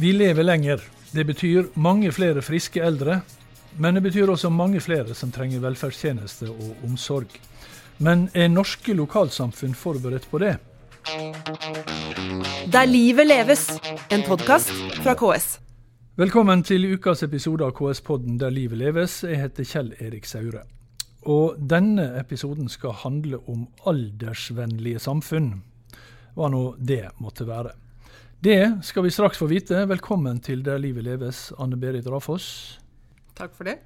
Vi lever lenger. Det betyr mange flere friske eldre. Men det betyr også mange flere som trenger velferdstjenester og omsorg. Men er norske lokalsamfunn forberedt på det? Der livet leves, en podkast fra KS. Velkommen til ukas episode av KS-podden Der livet leves. Jeg heter Kjell Erik Saure. Og denne episoden skal handle om aldersvennlige samfunn, hva nå det måtte være. Det skal vi straks få vite. Velkommen til Der livet leves, Anne Berit Rafoss. Takk for det.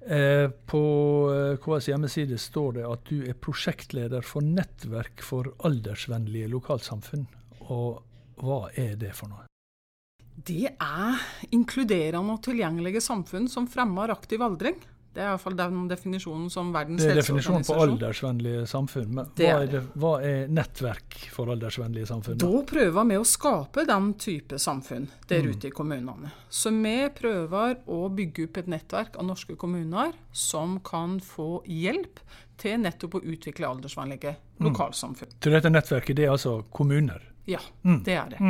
Eh, på eh, KS hjemmeside står det at du er prosjektleder for Nettverk for aldersvennlige lokalsamfunn. Og hva er det for noe? Det er inkluderende og tilgjengelige samfunn som fremmer aktiv aldring. Det er iallfall den definisjonen som Verdens helseorganisasjon Det er definisjonen på aldersvennlige samfunn. Men hva er, det, hva er, nettverk for aldersvennlige samfunn? Da? da prøver vi å skape den type samfunn der mm. ute i kommunene. Så vi prøver å bygge opp et nettverk av norske kommuner som kan få hjelp til nettopp å utvikle aldersvennlige mm. lokalsamfunn. Så dette nettverket det er altså kommuner? Ja, mm. det er det.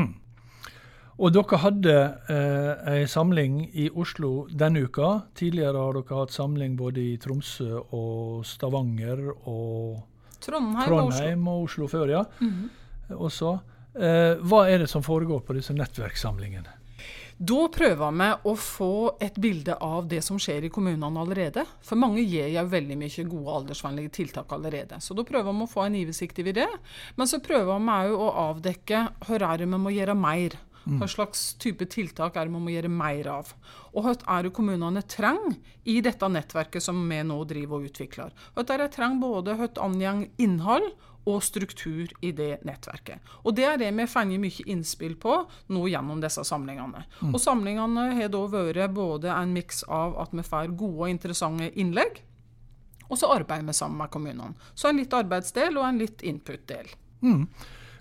Og dere hadde eh, ei samling i Oslo denne uka. Tidligere har dere hatt samling både i Tromsø og Stavanger og Trondheim, Trondheim og, Oslo. og Oslo før, ja. Mm -hmm. Eh, hva er det som foregår på disse nettverkssamlingene? Da prøver vi å få et bilde av det som skjer i kommunene allerede. For mange gir jo veldig mye gode aldersvennlige tiltak allerede. Så da prøver vi å få en oversikt over det. Men så prøver vi òg å avdekke hvor er det vi må gjøre mer. Hva slags type tiltak er det man må gjøre mer av? Og hva er det kommunene trenger i dette nettverket som vi nå driver og utvikler? Hva er det trenger både hva angår innhold og struktur i det nettverket. Og Det er det vi får mye innspill på nå gjennom disse samlingene. Mm. Og Samlingene har da vært både en miks av at vi får gode og interessante innlegg, og så arbeider vi sammen med kommunene. Så en litt arbeidsdel og en litt input-del. Mm.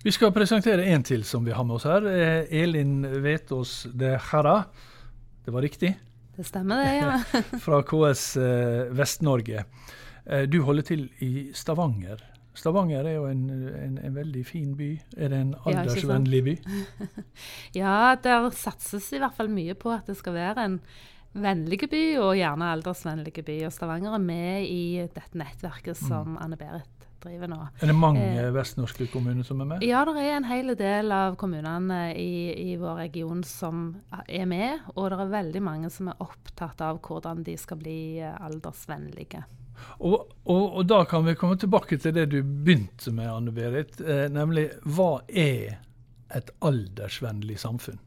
Vi skal presentere en til som vi har med oss her. Eh, Elin Vetås de Jara. Det var riktig? Det stemmer det, ja. Fra KS eh, Vest-Norge. Eh, du holder til i Stavanger. Stavanger er jo en, en, en, veldig fin by. Er det en aldersvennlig by? ja, der satses i hvert fall mye på at det skal være en vennlig by, og gjerne aldersvennlig by. Og Stavanger er med i dette nettverket som mm. Anne Berit driver nå. Er det mange eh, vestnorske kommuner som er med? Ja, det er en hel del av kommunene i, i, vår region som er med. Og det er veldig mange som er opptatt av hvordan de skal bli eh, aldersvennlige. Og, og, og da kan vi komme tilbake til det du begynte med, Anne Berit. Eh, nemlig hva er et aldersvennlig samfunn?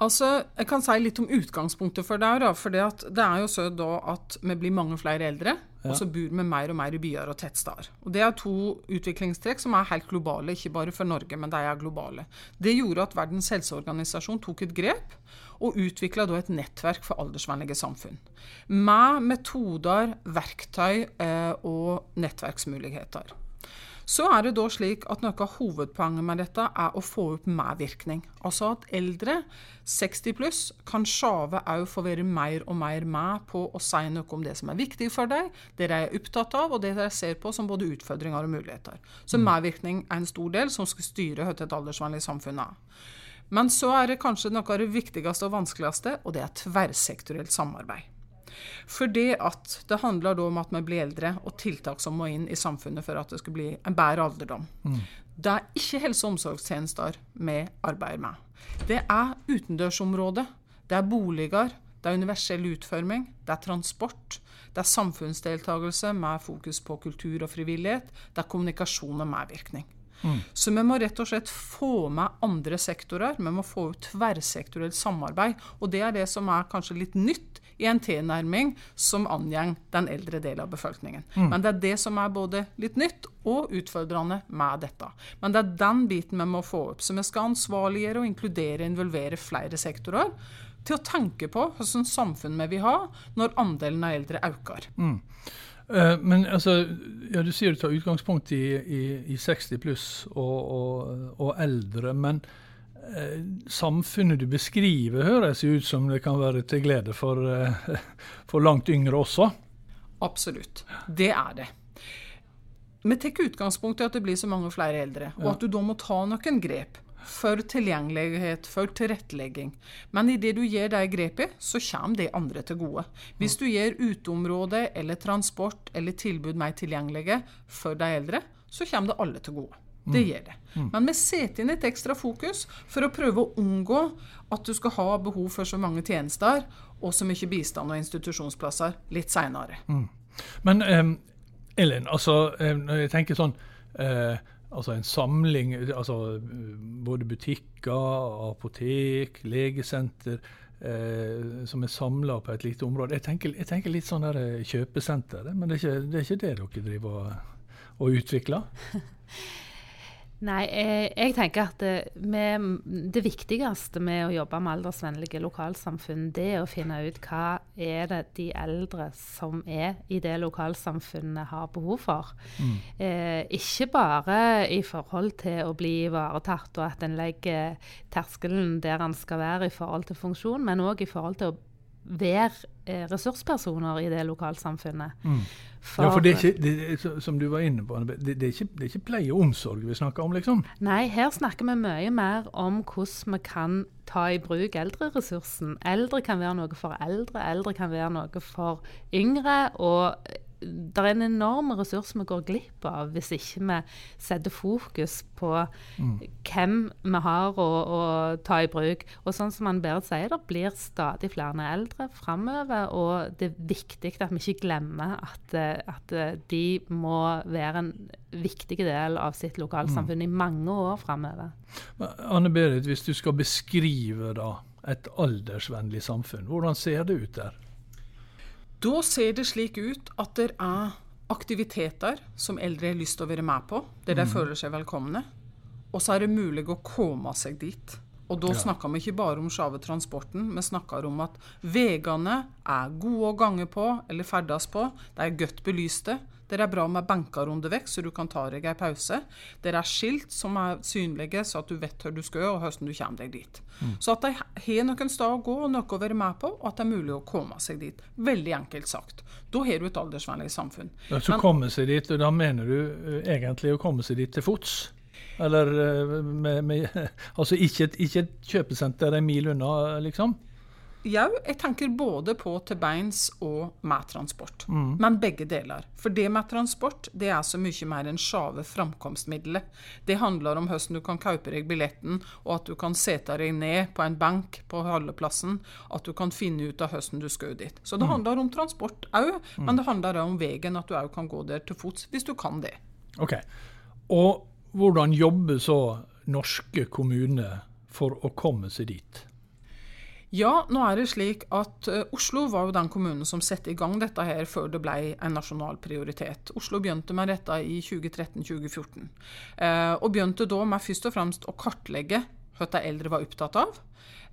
Altså, Jeg kan si litt om utgangspunktet for det. Da, for det er jo så da at vi blir mange flere eldre. Ja. Og så bor vi mer og mer i byer og tettsteder. Og Det er to utviklingstrekk som er helt globale, ikke bare for Norge, men de er globale. Det gjorde at Verdens helseorganisasjon tok et grep og utvikla et nettverk for aldersvennlige samfunn. Med metoder, verktøy eh, og nettverksmuligheter. Så er det da slik at Noe av hovedpoenget med dette er å få opp medvirkning. Altså at eldre, 60 pluss, kan sjave òg få være mer og mer med på å si noe om det som er viktig for deg, det de er opptatt av, og det de ser på som både utfordringer og muligheter. Så mm. medvirkning er en stor del som skal styre hva et aldersvennlig samfunn er. Men så er det kanskje noe av det viktigste og vanskeligste, og det er tverrsektorielt samarbeid. Fordi at det handler da om at vi blir eldre, og tiltak som må inn i samfunnet for at det skal bli en bedre alderdom. Mm. Det er ikke helse- og omsorgstjenester vi arbeider med. Det er utendørsområdet. Det er boliger. Det er universell utforming. Det er transport. Det er samfunnsdeltakelse med fokus på kultur og frivillighet. Det er kommunikasjon og medvirkning. Mm. Så vi må rett og slett få med andre sektorer. Vi må få ut tverrsektorielt samarbeid. Og det er det som er kanskje litt nytt i en tilnærming som angår den eldre delen av befolkningen. Mm. Men det er det som er både litt nytt og utfordrende med dette. Men det er den biten vi må få opp. Så vi skal ansvarliggjøre og inkludere og involvere flere sektorer til å tenke på hvilket samfunn vi vil ha når andelen av eldre øker. Mm. Uh, men altså, ja, Du sier du tar utgangspunkt i, i, i 60 pluss og, og, og, eldre. Men Eh, samfunnet du beskriver, høres ut som det kan være til glede for, eh, for langt yngre også? Absolutt. Det er det. Vi tar utgangspunkt i at det blir så mange flere eldre, og at du da må ta noen grep. for tilgjengelighet, for tilrettelegging. Men idet du gjør de grepene, så kommer det andre til gode. Hvis du gjør uteområde eller transport eller tilbud mer tilgjengelige for de eldre, så kommer det alle til gode. Det gjør det. Men vi setter inn et ekstra fokus for å prøve å unngå at du skal ha behov for så mange tjenester og så mye bistand og institusjonsplasser litt seinere. Men um, Elin, altså, når jeg tenker sånn uh, Altså en samling altså Både butikker, apotek, legesenter Eh, som er samla på et lite område. Jeg tenker, jeg tenker litt sånn der kjøpesenter, men det er ikke det, er ikke det dere driver og, og utvikler? Nei, jeg, jeg tenker at det, med, det, viktigste med å jobbe med aldersvennlige lokalsamfunn, det er å finne ut hva er det de eldre som er i det lokalsamfunnet har behov for. Mm. Eh, ikke bare i forhold til å bli ivaretatt og at en legger terskelen der en skal være i forhold til funksjon, men òg i forhold til å være eh, ressurspersoner i det lokalsamfunnet. Mm. For, ja, for det er ikke, det, som du var inne på, det, det, er ikke, det er ikke pleie og omsorg vi snakker om, liksom? Nei, her snakker vi mye mer om hvordan vi kan ta i bruk eldreressursen. Eldre kan være noe for eldre, eldre kan være noe for yngre. og det er en enorm ressurs vi går glipp av hvis ikke vi setter fokus på mm. hvem vi har å, å, ta i bruk. Og sånn som han Berit sier, det blir stadig flere eldre framover. Og det er viktig at vi ikke glemmer at, at de må være en viktig del av sitt lokalsamfunn mm. i mange år framover. Anne Berit, hvis du skal beskrive da et aldersvennlig samfunn, hvordan ser det ut der? Da ser det slik ut at det er aktiviteter som eldre har lyst til å være med på, der de mm. føler seg velkomne. Og så er det mulig å komme seg dit. Og da ja. snakker vi ikke bare om sjave transporten, vi snakker om at veiene er gode å gange på eller ferdes på. De er godt belyste. Det er bra med benker undervekk, så du kan ta deg en pause. Det er skilt som er synlige, så at du vet hvor du skal, og hvordan du kommer deg dit. Mm. Så at de har noen steder å gå og noe å være med på, og at det er mulig å komme seg dit. Veldig enkelt sagt. Da har du et aldersvennlig samfunn. Så Men, komme seg dit, og da mener du uh, egentlig å komme seg dit til fots? Eller uh, med, med, Altså ikke, ikke et kjøpesenter en mil unna, liksom? Ja, jeg tenker både på til beins og med transport. Mm. Men begge deler. For det med transport det er så mye mer enn sjave framkomstmiddelet. Det handler om hvordan du kan kjøpe deg billetten, og at du kan sette deg ned på en benk på holdeplassen. At du kan finne ut av hvordan du skal dit. Så det mm. handler om transport òg, mm. men det handler òg om veien, at du òg kan gå der til fots hvis du kan det. Ok. Og hvordan jobber så norske kommuner for å komme seg dit? Ja, nå er det slik at uh, Oslo var jo den kommunen som satte i gang dette her før det ble en nasjonal prioritet. Oslo begynte med dette i 2013-2014. Uh, eh, og begynte da med først og fremst å kartlegge hva de eldre var opptatt av,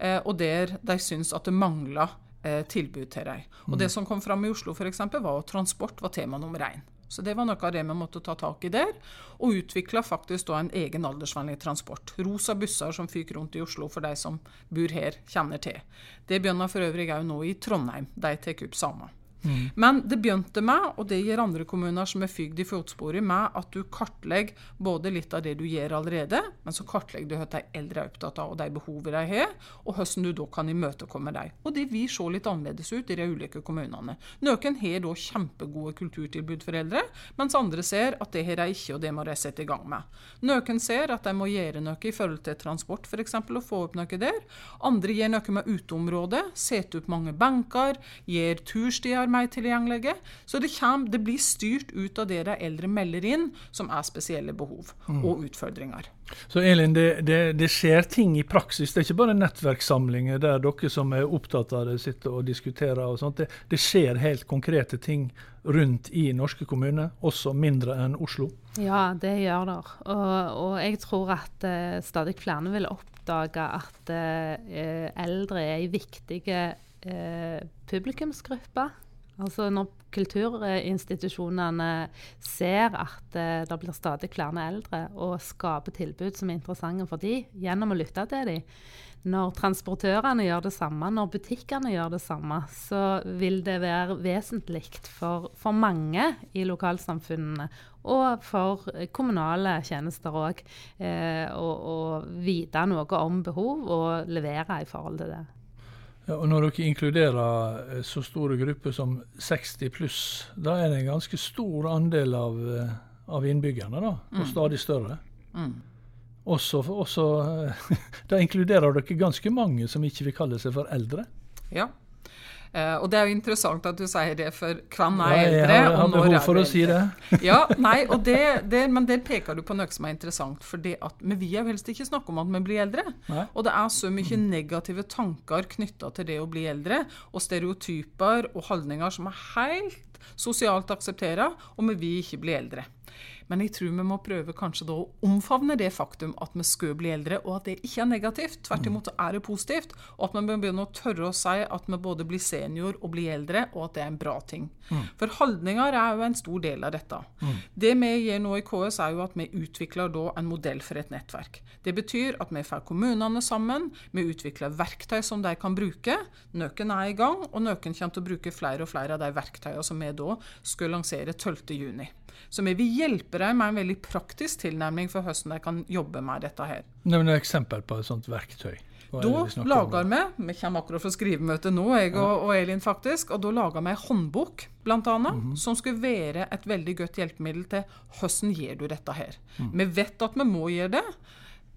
uh, og der de syntes at det mangla tilbud til dem. Og mm. Det som kom fram i Oslo eksempel, var at transport var tema nummer én. Så det var noe av det vi måtte ta tak i der. Og utvikla faktisk da en egen aldersvennlig transport. Rosa busser som fyker rundt i Oslo for de som bor her, kjenner til. Det begynner for øvrig òg nå i Trondheim. De tar opp samme. Mm. Men det begynte med, og det gir andre kommuner som er fygd i fotsporet, med at du kartlegger både litt av det du gjør allerede, men så kartlegger du hva de eldre er opptatt av, og de behovene de har, og hvordan du da kan imøtekomme dem. Og det vil se litt annerledes ut i de ulike kommunene. Noen har da kjempegode kulturtilbud for eldre, mens andre ser at det har de ikke, og det må de sette i gang med. Noen ser at de må gjøre noe i forhold til transport, f.eks., og få opp noe der. Andre gjør noe med uteområdet, setter opp mange benker, gjør turstier mer tilgjengelige. Så det, kommer, det, blir styrt ut av det de eldre melder inn som er spesielle behov mm. og utfordringer. Så Elin, det, det, det, skjer ting i praksis. Det er ikke bare nettverkssamlinger der dere som er opptatt av det, sitter og diskuterer. og sånt. Det, det skjer helt konkrete ting rundt i norske kommuner, også mindre enn Oslo? Ja, det gjør det. Og, og jeg tror at uh, stadig flere vil oppdage at uh, eldre er en viktig uh, publikumsgruppe Altså Når kulturinstitusjonene ser at eh, det blir stadig flere eldre, og skaper tilbud som er interessante for dem, gjennom å lytte til dem, når transportørene gjør det samme, når butikkene gjør det samme, så vil det være vesentlig for, for mange i lokalsamfunnene og for kommunale tjenester òg eh, å vite noe om behov og levere i forhold til det. Og Når dere inkluderer eh, så store grupper som 60 pluss, da er det en ganske stor andel av, eh, av innbyggerne, da, og mm. stadig større. Mm. Også, også, da inkluderer dere ganske mange som ikke vil kalle seg for eldre. Ja, Uh, og det er jo interessant at du sier det, for hvem er eldre? Ja, jeg har behov for å si det. ja, nei, det, det, Men der peker du på noe som er interessant. For det at, men vi vil helst ikke snakke om at vi blir eldre. Nei. Og det er så mye negative tanker knytta til det å bli eldre, og stereotyper og holdninger som er helt sosialt akseptert, og vi vil ikke bli eldre. Men jeg tror vi må prøve kanskje da å omfavne det faktum at vi skal bli eldre, og at det ikke er negativt. Tvert mm. imot er det positivt. Og at vi må begynne å tørre å si at vi både blir senior og blir eldre, og at det er en bra ting. Mm. For holdninger er jo en stor del av dette. Mm. Det vi gjør nå i KS, er jo at vi utvikler da en modell for et nettverk. Det betyr at vi får kommunene sammen, vi utvikler verktøy som de kan bruke. Noen er i gang, og noen kommer til å bruke flere og flere av de verktøyene som vi da skal lansere 12.6. Så vi vil hjelpe deg med en veldig praktisk tilnærming for hvordan de kan jobbe med dette her. Nevn et eksempel på et sånt verktøy. Da lager vi Vi kommer akkurat fra skrivemøte nå, jeg og, og, Elin, faktisk. Og da lager vi en håndbok, annet, mm -hmm. som skulle være et veldig godt hjelpemiddel til hvordan gjør du dette her. Mm. Vi vet at vi må gjøre det.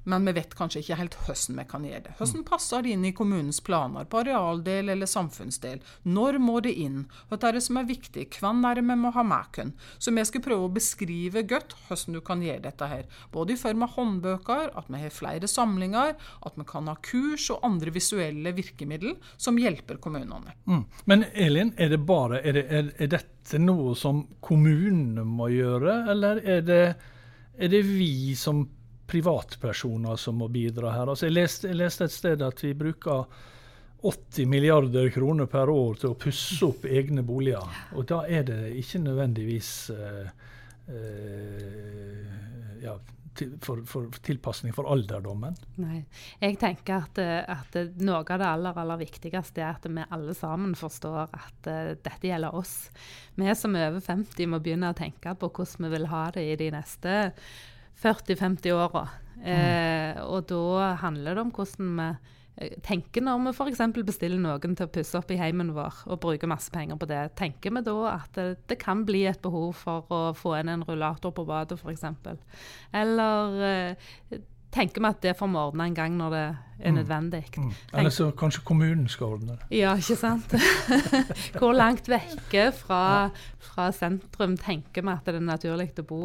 Men vi vet kanskje ikke helt hvordan vi kan gjøre det. Hvordan passer det inn i kommunens planer, på arealdel eller samfunnsdel? Når må det inn? Hva er det som er viktig? Hvem er det vi må ha med oss? Så vi skal prøve å beskrive godt hvordan du kan gjøre dette her. Både i form av håndbøker, at vi har flere samlinger, at vi kan ha kurs og andre visuelle virkemidler som hjelper kommunene. Mm. Men Elin, er det bare, er, det, er, er dette noe som kommunene må gjøre, eller er det, er det vi som privatpersoner som må bidra her. Altså jeg, leste, jeg leste et sted at vi bruker 80 milliarder kroner per år til å pusse opp egne boliger. Og da er det ikke nødvendigvis uh, uh, ja, for, for, tilpasning for alderdommen. Nei. Jeg tenker at, at, noe av det aller, aller viktigste er at vi alle sammen forstår at uh, dette gjelder oss. Vi som er over 50 må begynne å tenke på hvordan vi vil ha det i de neste 40-50-åra. Eh, og da handler det om hvordan vi eh, tenker når vi f.eks. bestiller noen til å pusse opp i heimen vår og bruker masse penger på det. Tenker vi da at det, det kan bli et behov for å få inn en rullator på badet f.eks.? Eller eh, tenker vi at det får vi ordne en gang når det er mm. nødvendig. Mm. Eller så kanskje kommunen skal ordne det. Ja, ikke sant. Hvor langt vekke fra, fra, sentrum tenker vi at det er naturlig å bo?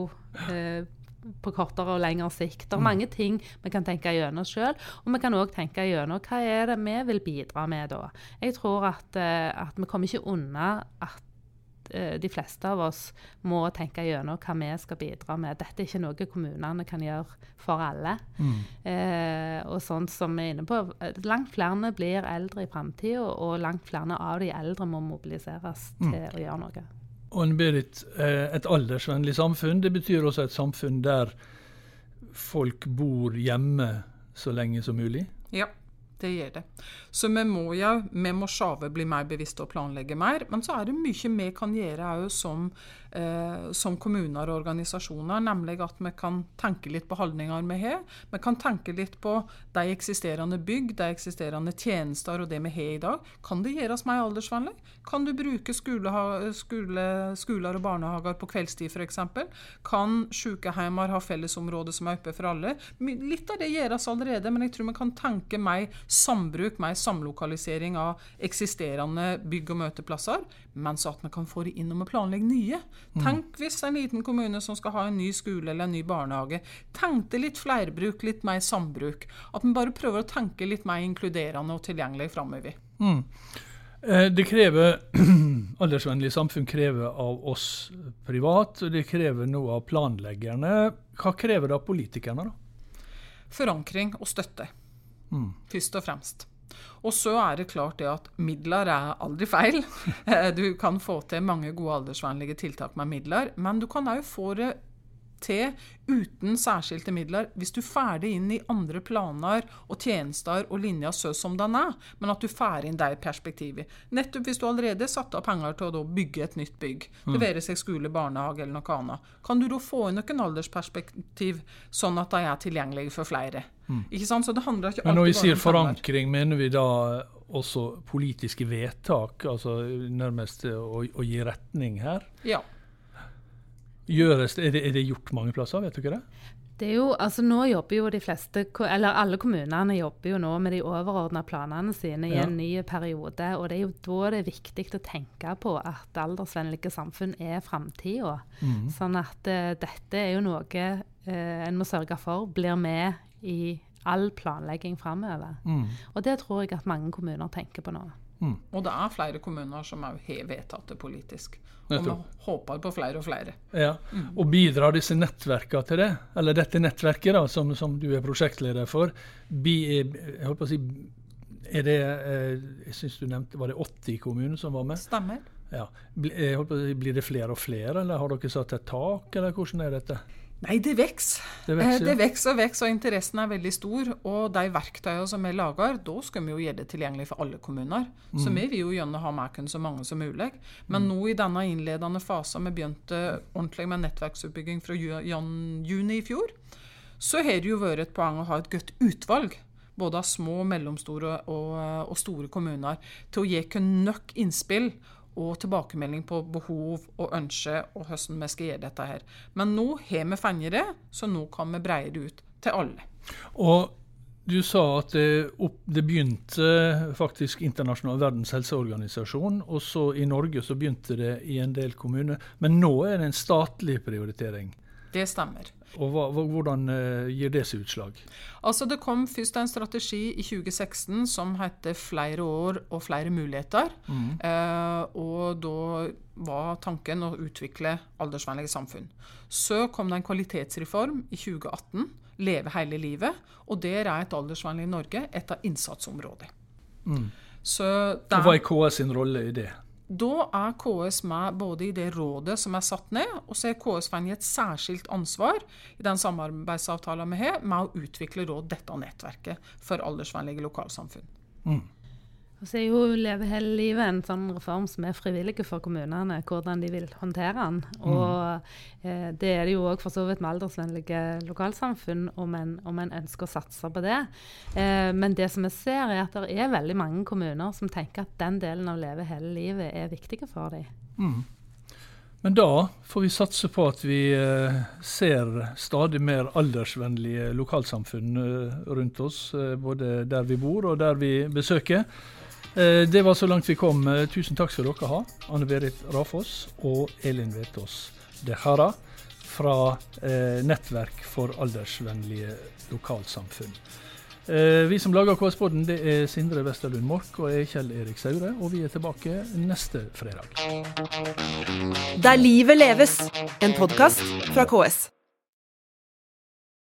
Eh, på kortere og lengre sikt. Det er mm. mange ting vi kan tenke gjennom sjøl, og vi kan òg tenke gjennom hva er det vi vil bidra med da. Jeg tror at, eh, at vi kommer ikke unna at eh, de fleste av oss må tenke gjennom hva vi skal bidra med. Dette er ikke noe kommunene kan gjøre for alle. Mm. Eh, og sånn som vi er inne på, Langt flere blir eldre i framtida, og langt flere av de eldre må mobiliseres mm. til å gjøre noe. Og Berit, eh, et aldersvennlig samfunn det betyr også et samfunn der folk bor hjemme så lenge som mulig? Ja, det gjør det. Så vi må jo vi må sjave bli mer bevisste og planlegge mer. Men så er det mye vi kan gjøre òg som eh, som kommuner og organisasjoner, nemlig at vi kan tenke litt på holdninger vi har. Vi kan tenke litt på de eksisterende bygg, de eksisterende tjenester og det vi har i dag. Kan det gjøres mer aldersvennlig? Kan du bruke skole, skole, skoler og barnehager på kveldstid f.eks.? Kan sykehjemmer ha fellesområder som er oppe for alle? Litt av det gjøres allerede, men jeg tror vi kan tenke mer sambruk, mer samlokalisering av eksisterende bygg og møteplasser, men så at vi kan få det inn og vi planlegger nye. Tenk hvis en liten kommune som skal ha en ny skole eller en ny barnehage, tenkte litt flerbruk, litt mer sambruk. At vi bare prøver å tenke litt mer inkluderende og tilgjengelig framover. Mm. Eh, det krever Aldersvennlig samfunn krever av oss privat, og det krever noe av planleggerne. Hva krever det av politikerne, da? Forankring og støtte, mm. først og fremst. Og så er det klart det at midler er aldri feil. Du kan få til mange gode aldersvennlige tiltak med midler, men du kan òg få det til uten særskilte midler hvis du får det inn i andre planer og tjenester og linjer så som den er, men at du får inn det perspektivet. Nettopp hvis du allerede satte av penger til å bygge et nytt bygg, det være seg skole, barnehage eller noe annet, kan du da få inn noen aldersperspektiv sånn at de er tilgjengelige for flere. Ikke sant? Så det handler ikke Men når vi sier forankring, mener vi da også politiske vedtak? Altså nærmest å, å gi retning her? Ja. Gjøres, er, det, er det gjort mange plasser, vet du ikke det? Det er jo, altså Nå jobber jo de fleste, eller alle kommunene jobber jo nå med de overordna planene sine i Ja. en ny periode. og Det er jo da det er viktig å tenke på at aldersvennlige samfunn er framtida. Sånn at uh, dette er jo noe uh, en må sørge for blir med i all planlegging framover. Mm. Og det tror jeg at mange kommuner tenker på nå. Og det er flere kommuner som òg har vedtatt det politisk. Og vi håper på flere og flere. Ja. Og bidrar disse nettverkene til det? Eller dette nettverket da, som, som du er prosjektleder for, bi, jeg holdt på å si, er det, eh, jeg synes du nevnte, var det 80 kommuner som var med? Stemmer. Ja. Jeg på å si, Blir det flere og flere, eller har dere satt et tak, eller hvordan er dette? Nei, det vokser. Det Eh, vokser, Det ja. vokser og vokser, og interessen er veldig stor. Og de verktøyene som vi lager, da skal vi jo gjøre det tilgjengelig for alle kommuner. Så Mm. vi vil jo gjerne ha med oss så mange som mulig. Men nå i denne innledende fasen, vi begynte ordentlig med nettverksutbygging fra juni i fjor, så har det jo vært et poeng å ha et godt utvalg. Både av små, mellomstore og, og store kommuner. Til å gi oss nok innspill og tilbakemelding på behov og ønske og hvordan vi skal gjøre dette her. Men nå har vi funnet det, så nå kan vi breie det ut til alle. Og du sa at det, opp, det begynte faktisk internasjonal Verdens helseorganisasjon, og så i Norge så begynte det i en del kommuner. Men nå er det en statlig prioritering. Det stemmer. Og hva, hvordan eh, gir det seg utslag? Altså Det kom først en strategi i 2016 som heter 'Flere år og flere muligheter'. Eh, og da var tanken å utvikle aldersvennlige samfunn. Så kom det en kvalitetsreform i 2018, 'Leve hele livet'. Og der er et aldersvennlig Norge et av innsatsområdene. Så Og hva er KS sin rolle i det? Da er KS med både i det rådet som er satt ned, og så er KS fått et særskilt ansvar i den samarbeidsavtalen vi har, med å utvikle dette nettverket for aldersvennlige lokalsamfunn. Og så er jo Leve hele livet en sånn reform som er frivillig for kommunene, hvordan de vil håndtere den. Og eh, det er det jo òg for så vidt med aldersvennlige lokalsamfunn, om en, om en ønsker å satse på det. Eh, men det som vi ser, er at det er veldig mange kommuner som tenker at den delen av Leve hele livet er viktig for dem. Men da får vi satse på at vi eh, ser stadig mer aldersvennlige lokalsamfunn eh, rundt oss, eh, både der vi bor og der vi besøker. Eh, det var så langt vi kom. Eh, tusen takk skal dere ha, Anne Berit Rafoss og Elin Vetås de Hara fra eh, Nettverk for aldersvennlige lokalsamfunn. Vi som lager KS-podden, det er Sindre Westerlund Mork og jeg, Kjell Erik Saure, og vi er tilbake neste fredag. Der livet leves, en podkast fra KS.